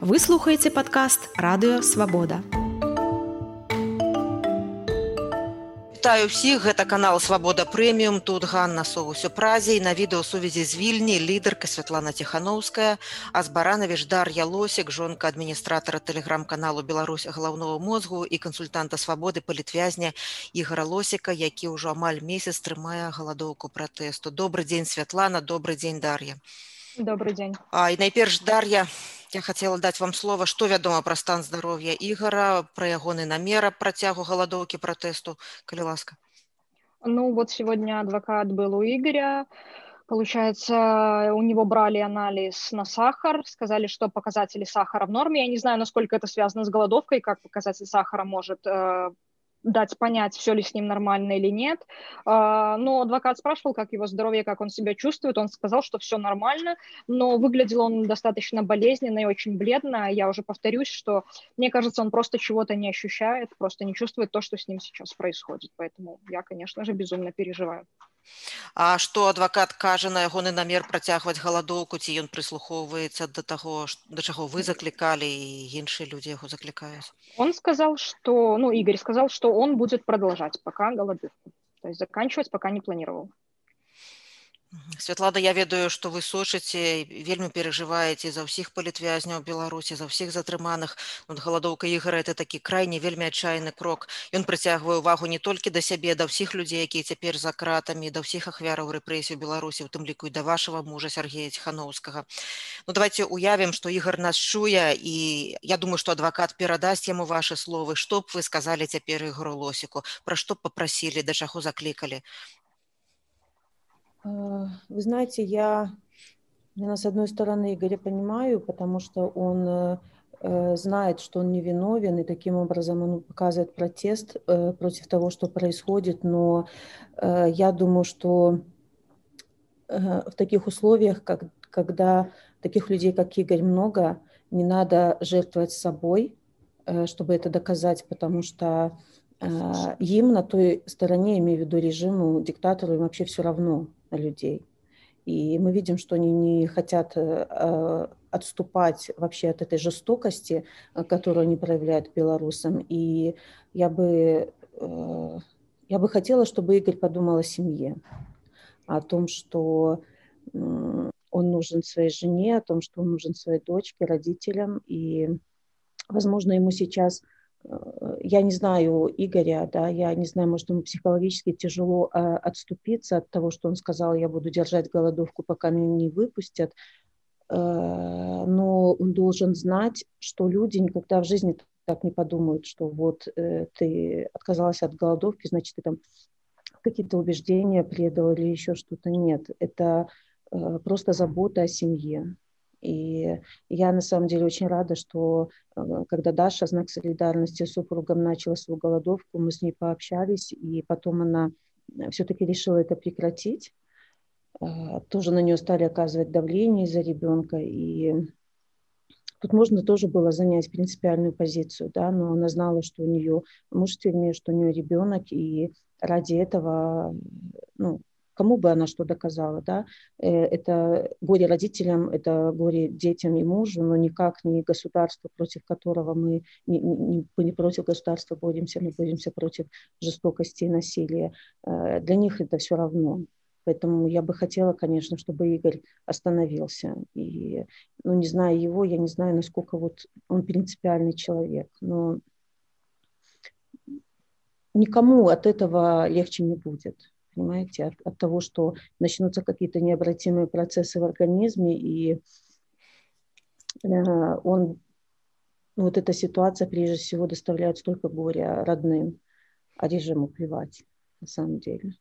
Вы слухаеце падкаст радыё свабода. Вітаю ўсіх гэта канал свабода прэміум тут Ганна соусю празе. І на відэасувязі з вільні лідарка Святлана Тхановская а з баранавіш Дар'я лосік жонка адміністратара тэлеграм-каналу Беларусь галаўнога мозгу і кансультанта свабоды палітвязня ігора лосіка які ўжо амаль месяц трымае галадоўку пратэсту. Добрый дзень Святлана. Добрый дзень Дар'я добрый дзень а і найперш Дар'я Я хацела даць вам слова, што вядома пра стан здароўя ігара, пра ягоны намера працягу галадоўкі пратэсту, калі ласка. Ну вот сегодня адвокат был у Игоря. Получается, у него брали анализ на сахар, сказали, что показатели сахара в норме. Я не знаю, насколько это связано с голодовкой, как показатель сахара может э, дать понять, все ли с ним нормально или нет. А, но адвокат спрашивал, как его здоровье, как он себя чувствует. Он сказал, что все нормально, но выглядел он достаточно болезненно и очень бледно. Я уже повторюсь, что мне кажется, он просто чего-то не ощущает, просто не чувствует то, что с ним сейчас происходит. Поэтому я, конечно же, безумно переживаю. А што адвакат кажа на ягоны намер працягваць галадоўку ці ён прыслухоўваецца да таго да чаго вы заклікалі і іншыя людзі яго заклікаюць? Он сказал что ну игорь сказал что он будет продолжать пока голодовку то есть заканчивать пока не планировал Святлана я ведаю што вы сочыце вельмі перажываеце за ўсіх палітвязняў беларусі за ўсіх затрыманых вот галадоўка ігора это такі крайне вельмі адчайны крок. Ён прыцягвае увагу не толькі да сябе да ўсіх людзей якія цяпер за кратамі да ўсіх ахвяраў рэпрэсію беларусі у тым ліку і да вашага мужа сергея ціхановскага ну давайте уявім што ігор нас чуе і я думаю што адвакат перадасць яму ваши словы. Што б вы сказалі цяпер ігру лосіку пра што папрасілі да чаго заклікалі вы знаете, я, я с одной стороны Игоря понимаю, потому что он э, э, знает, что он невиновен, и таким образом он показывает протест против того, что происходит. Но я думаю, что в таких условиях, как, когда таких людей, как Игорь, много, не надо жертвовать собой, чтобы это доказать, потому что им на той стороне, имею в виду режиму, диктатору, им вообще все равно, людей. И мы видим, что они не хотят э, э, отступать вообще от этой жестокости, э, которую они проявляют белорусам. И я бы, я бы хотела, чтобы Игорь подумал о семье, о том, что он нужен своей жене, о том, что он нужен своей дочке, родителям. И, возможно, ему сейчас я не знаю Игоря, да, я не знаю, может, ему психологически тяжело э, отступиться от того, что он сказал, я буду держать голодовку, пока меня не выпустят, э, но он должен знать, что люди никогда в жизни так не подумают, что вот э, ты отказалась от голодовки, значит, ты там какие-то убеждения предал или еще что-то. Нет, это э, просто забота о семье. И я на самом деле очень рада, что э, когда Даша, знак солидарности с супругом, начала свою голодовку, мы с ней пообщались, и потом она э, все-таки решила это прекратить. Э, тоже на нее стали оказывать давление из-за ребенка. И тут можно тоже было занять принципиальную позицию, да, но она знала, что у нее муж в тюрьме, что у нее ребенок, и ради этого ну, кому бы она что доказала, да, э, это горе родителям, это горе детям и мужу, но никак не государство, против которого мы не, не, не против государства боремся, мы боремся против жестокости и насилия. Э, для них это все равно. Поэтому я бы хотела, конечно, чтобы Игорь остановился. И, ну, не зная его, я не знаю, насколько вот он принципиальный человек. Но никому от этого легче не будет понимаете, от, от того, что начнутся какие-то необратимые процессы в организме, и э, он, вот эта ситуация прежде всего доставляет столько горя родным, а режиму плевать, на самом деле.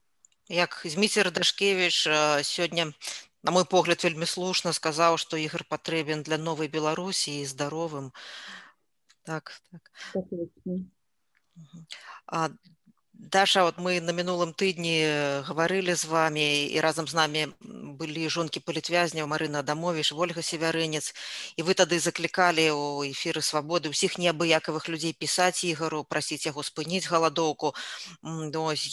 Як Зміцер Дашкевич э, сёння на мой погляд вельмі слушна сказаў што ігр патрэбен для новай беларусі і здаровым так, так. так а, Даша, вот мы на мінулым тыдні гаварылі з вами і разам з намі былі жонкі палітвязняў Марына Адамовіш, Вольга Севярынец і вы тады заклікалі у эфіры свабоды ўсіх неабыякавых людзей пісаць ігару, прасіць яго спыніць галадоўку.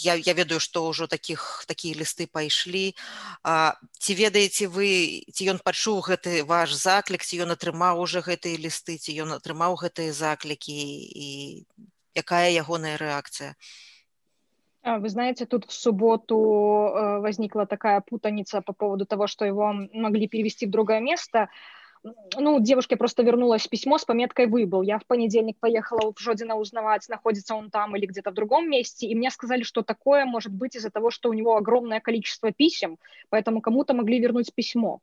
Я, я ведаю, што ўжо такіх такія лісты пайшлі. А, ці ведаеце вы, ці ён пачуў гэты ваш заклік, ці ён атрымаў уже гэтыя лісты, ці ён атрымаў гэтыя заклікі і якая ягоная рэакцыя? А, вы знаете, тут в субботу э, возникла такая путаница по поводу того, что его могли перевести в другое место. Ну, девушке просто вернулось письмо с пометкой «Выбыл». Я в понедельник поехала в Жодина узнавать, находится он там или где-то в другом месте, и мне сказали, что такое может быть из-за того, что у него огромное количество писем, поэтому кому-то могли вернуть письмо.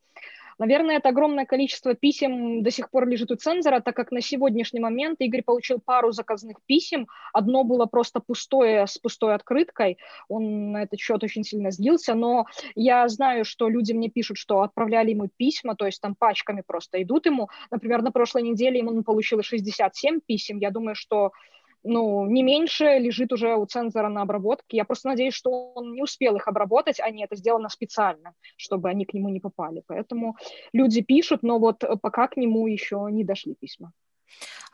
Наверное, это огромное количество писем до сих пор лежит у цензора, так как на сегодняшний момент Игорь получил пару заказных писем. Одно было просто пустое, с пустой открыткой. Он на этот счет очень сильно злился, но я знаю, что люди мне пишут, что отправляли ему письма, то есть там пачками просто идут ему. Например, на прошлой неделе ему получил 67 писем. Я думаю, что ну, не меньше лежит уже у цензора на обработке. Я просто надеюсь, что он не успел их обработать, а не это сделано специально, чтобы они к нему не попали. Поэтому люди пишут, но вот пока к нему еще не дошли письма.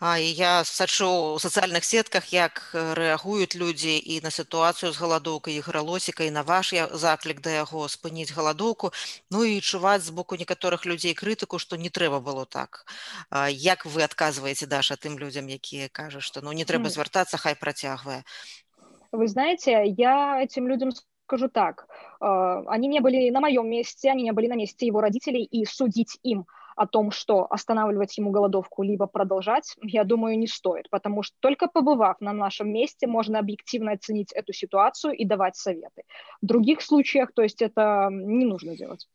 А, і я сачу ў сацыяльных сетках як рэагуюць людзі і на сітуацыю з галадоўкай ігралосіка і на ваш заклік да яго спыніць галадоўку ну і чуваць з боку некаторых людзей крытыку што не трэба было так. А, як вы адказваеце даша тым людзям якія кажуць што ну не трэба звяртацца хай працягвае вы знаете я этим людям скажу так. Они не были на моем месте они не были на месте его родителей и судить им о том, что останавливать ему голодовку либо продолжать, я думаю, не стоит, потому что только побывав на нашем месте, можно объективно оценить эту ситуацию и давать советы. В других случаях, то есть это не нужно делать.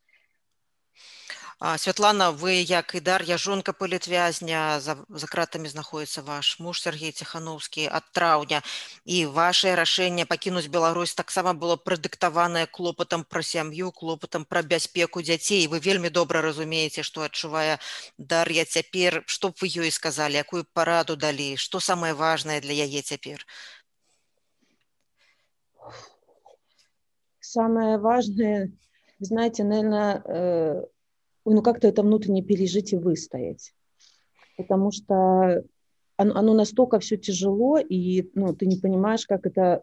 Святлана вы як і дар'я жонка палітвязня за, за кратамі знаходіцца ваш муж Сергей ціхановскі ад траўня і ваше рашэнне пакінуць Беларусь таксама было прадыктаванае клопатам пра сям'ю клопатам пра бяспеку дзяцей вы вельмі добра разумееце што адчувае дар'я цяпер што б вы ёй сказалі якую параду далі што самае важнае для яе цяпер самое важное знаете наверное э ну, как-то это внутренне пережить и выстоять. Потому что оно, оно настолько все тяжело, и ну, ты не понимаешь, как это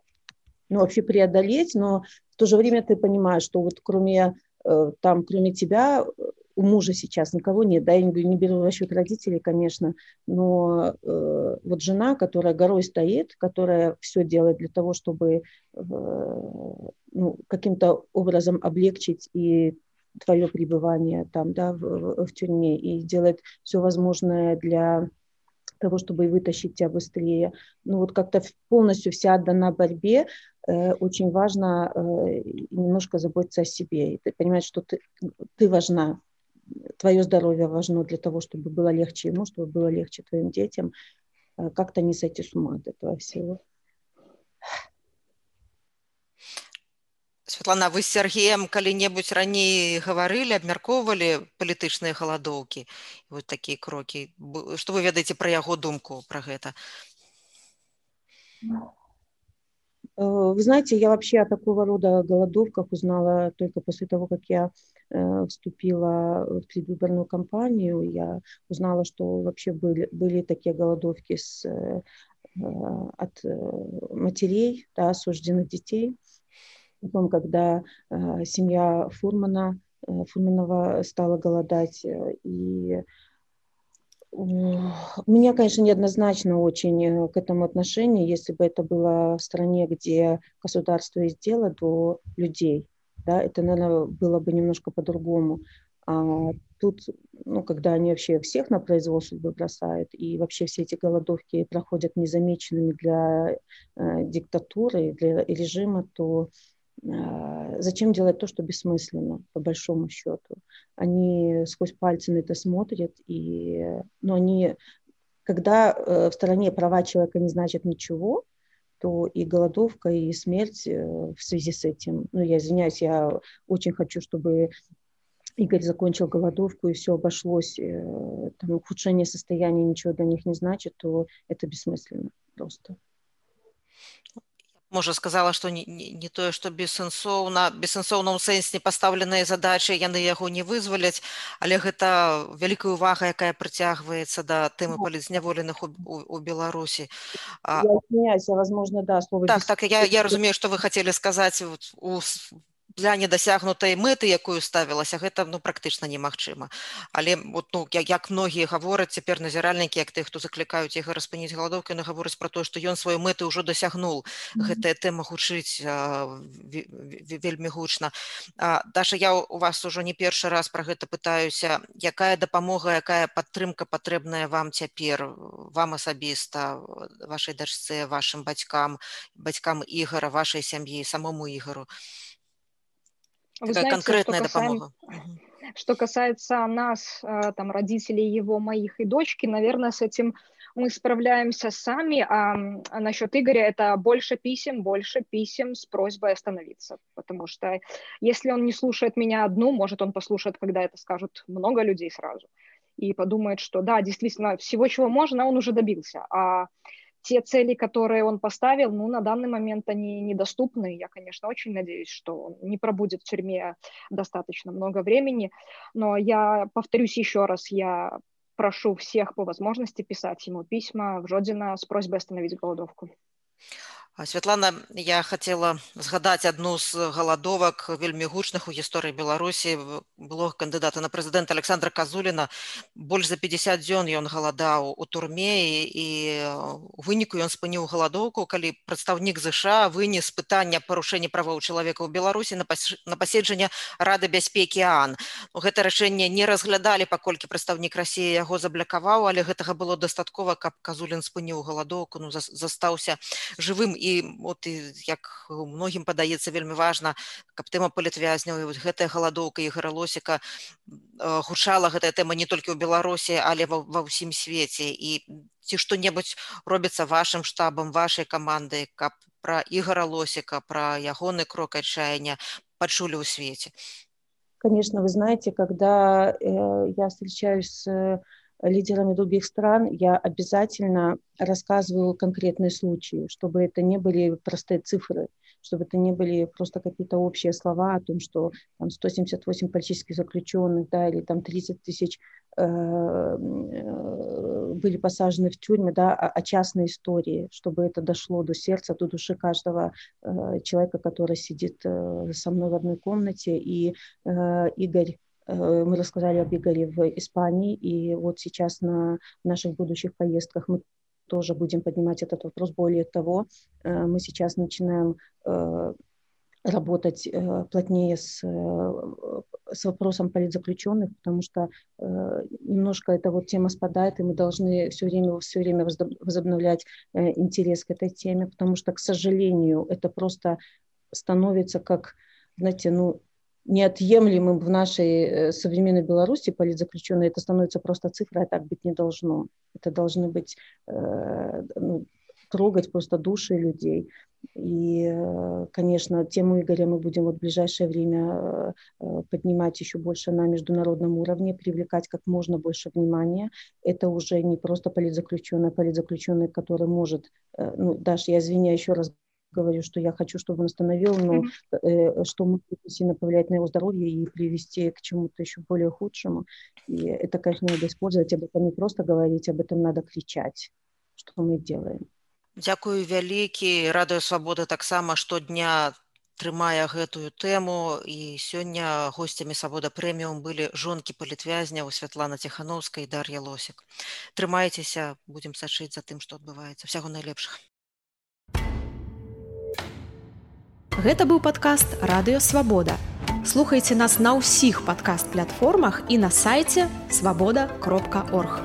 ну, вообще преодолеть, но в то же время ты понимаешь, что вот кроме, э, там, кроме тебя у мужа сейчас никого нет, да, я не, не беру в расчет родителей, конечно, но э, вот жена, которая горой стоит, которая все делает для того, чтобы э, ну, каким-то образом облегчить и твое пребывание там, да, в, в тюрьме и делает все возможное для того, чтобы вытащить тебя быстрее. Ну вот как-то полностью вся отдана борьбе, э, очень важно э, немножко заботиться о себе. И ты понимаешь, что ты, ты важна, твое здоровье важно для того, чтобы было легче ему, чтобы было легче твоим детям. Э, как-то не сойти с ума от этого всего. Святлана вы з Сергеем калі-небудзь раней гаварылі абмяркоўвалі палітычныя галадоўкі вот такія крокі что вы ведаеце пра яго думку про гэта э, вы знаете я вообще о такого рода голодовках узнала только после того как я э, вступила в предвыборную кампанию я узнала что вообще были были такие голодовки с э, от матерей да, осужденных детей Потом, когда э, семья Фурмана, э, Фурманова стала голодать, э, и у меня, конечно, неоднозначно очень к этому отношение, если бы это было в стране, где государство есть дело до людей, да, это, наверное, было бы немножко по-другому. А тут, ну, когда они вообще всех на произвол судьбы бросают, и вообще все эти голодовки проходят незамеченными для э, диктатуры, для режима, то а, зачем делать то, что бессмысленно, по большому счету? Они сквозь пальцы на это смотрят, и, но они, когда э, в стороне права человека не значит ничего, то и голодовка, и смерть э, в связи с этим. Ну, я извиняюсь, я очень хочу, чтобы Игорь закончил голодовку, и все обошлось, э, там, ухудшение состояния ничего для них не значит, то это бессмысленно просто. Можа сказала што не, не, не тое што бессэнсоўна бессэнсоўным сэнсе пастаўленыя задачы яны яго не вызваляць але гэта вялікая увага якая прыцягваецца да тэмы палізняволеных у, у, у беларусі возможно да слово так так я, я разумею што вы хацелі сказаць у для недасягнутай мэты якую ставілася гэта ну практычна немагчыма. Але вот ну як, як многія гавораць цяпер назіральнікі як тых хто заклікаюць іх распыніць галадоўкі на гаворыць про то што ён сваю мэты ўжо дасягнул mm -hmm. гэтая тэма гучыць вельмі гучна. Даша я у вас ужо не першы раз про гэта пытаюся. Якая дапамога якая падтрымка патрэбная вам цяпер вам асабіста вашай дачцы вашим бацькам бацькам ігора вашай сям'і самому ігару вы знаете, конкретная что касаемо, Что касается нас, э, там, родителей его, моих и дочки, наверное, с этим мы справляемся сами, а, а насчет Игоря это больше писем, больше писем с просьбой остановиться, потому что если он не слушает меня одну, может, он послушает, когда это скажут много людей сразу, и подумает, что да, действительно, всего, чего можно, он уже добился, а те цели, которые он поставил, ну, на данный момент они недоступны. Я, конечно, очень надеюсь, что он не пробудет в тюрьме достаточно много времени. Но я повторюсь еще раз, я прошу всех по возможности писать ему письма в Жодина с просьбой остановить голодовку. Святлана я хацела згадаць адну з галадовак вельмі гучных у гісторыі беларусі было кандыдата на прэзідэнт александра казуліна больш за 50 дзён ён галадаў у турме і у выніку ён спыніў галадоўку калі прадстаўнік ЗША вынес пытання парушэння правоў чалавека ў беларусі на паседжанне рады бяспекі ан гэта рашэнне не разглядалі паколькі прадстаўнік рассіі яго заблякаваў але гэтага было дастаткова каб казулін спыніў галадоўку ну застаўся жывым і от як многім падаецца вельмі важна каб тэма палітвязняў і гэтая галадоўка і гаралосіка гучала гэтая тэма не толькі ў беларусі але ва, ва ўсім свеце. І ці што-небудзь робіцца вашим штабам вашай каманды каб пра ігора лосіка пра ягоны крок адчаяния пачулі ў свеце? Конечно вы знаете когда э, я встречаюсь с лидерами других стран, я обязательно рассказываю конкретные случаи, чтобы это не были простые цифры, чтобы это не были просто какие-то общие слова о том, что там 178 политических заключенных, да, или там 30 тысяч э, э, были посажены в тюрьмы, да, а, а частные истории, чтобы это дошло до сердца, до души каждого э, человека, который сидит э, со мной в одной комнате. И Игорь мы рассказали об Игоре в Испании, и вот сейчас на наших будущих поездках мы тоже будем поднимать этот вопрос. Более того, э, мы сейчас начинаем э, работать плотнее с, с вопросом политзаключенных, потому что немножко эта вот тема спадает, и мы должны все время, все время возобновлять интерес к этой теме, потому что, к сожалению, это просто становится как, знаете, ну, неотъемлемым в нашей э, современной Беларуси политзаключенные, это становится просто цифрой, а так быть не должно. Это должны быть, э, ну, трогать просто души людей. И, э, конечно, тему Игоря мы будем вот в ближайшее время поднимать еще больше на международном уровне, привлекать как можно больше внимания. Это уже не просто политзаключенный, а политзаключенный, который может, ну, Даша, я извиняюсь еще раз говорю, что я хочу, чтобы он остановил, но э, что может сильно повлиять на его здоровье и привести к чему-то еще более худшему. И это, конечно, надо использовать, об этом не просто говорить, об этом надо кричать, что мы делаем. Дзякую вялікі радыё свабоды таксама штодня трымае гэтую тэму і сёння госцямі свабода прэміум былі жонкі палітвязняў Святлана Ціхановска і Дар'я Лосік. Трымайцеся, будзем сачыць за тым, што адбываецца. Всяго найлепшых. Гэта быў падкаст радыёвабода. Слухайце нас на ўсіх падкаст-платформах і на сайце свабода кропка орг.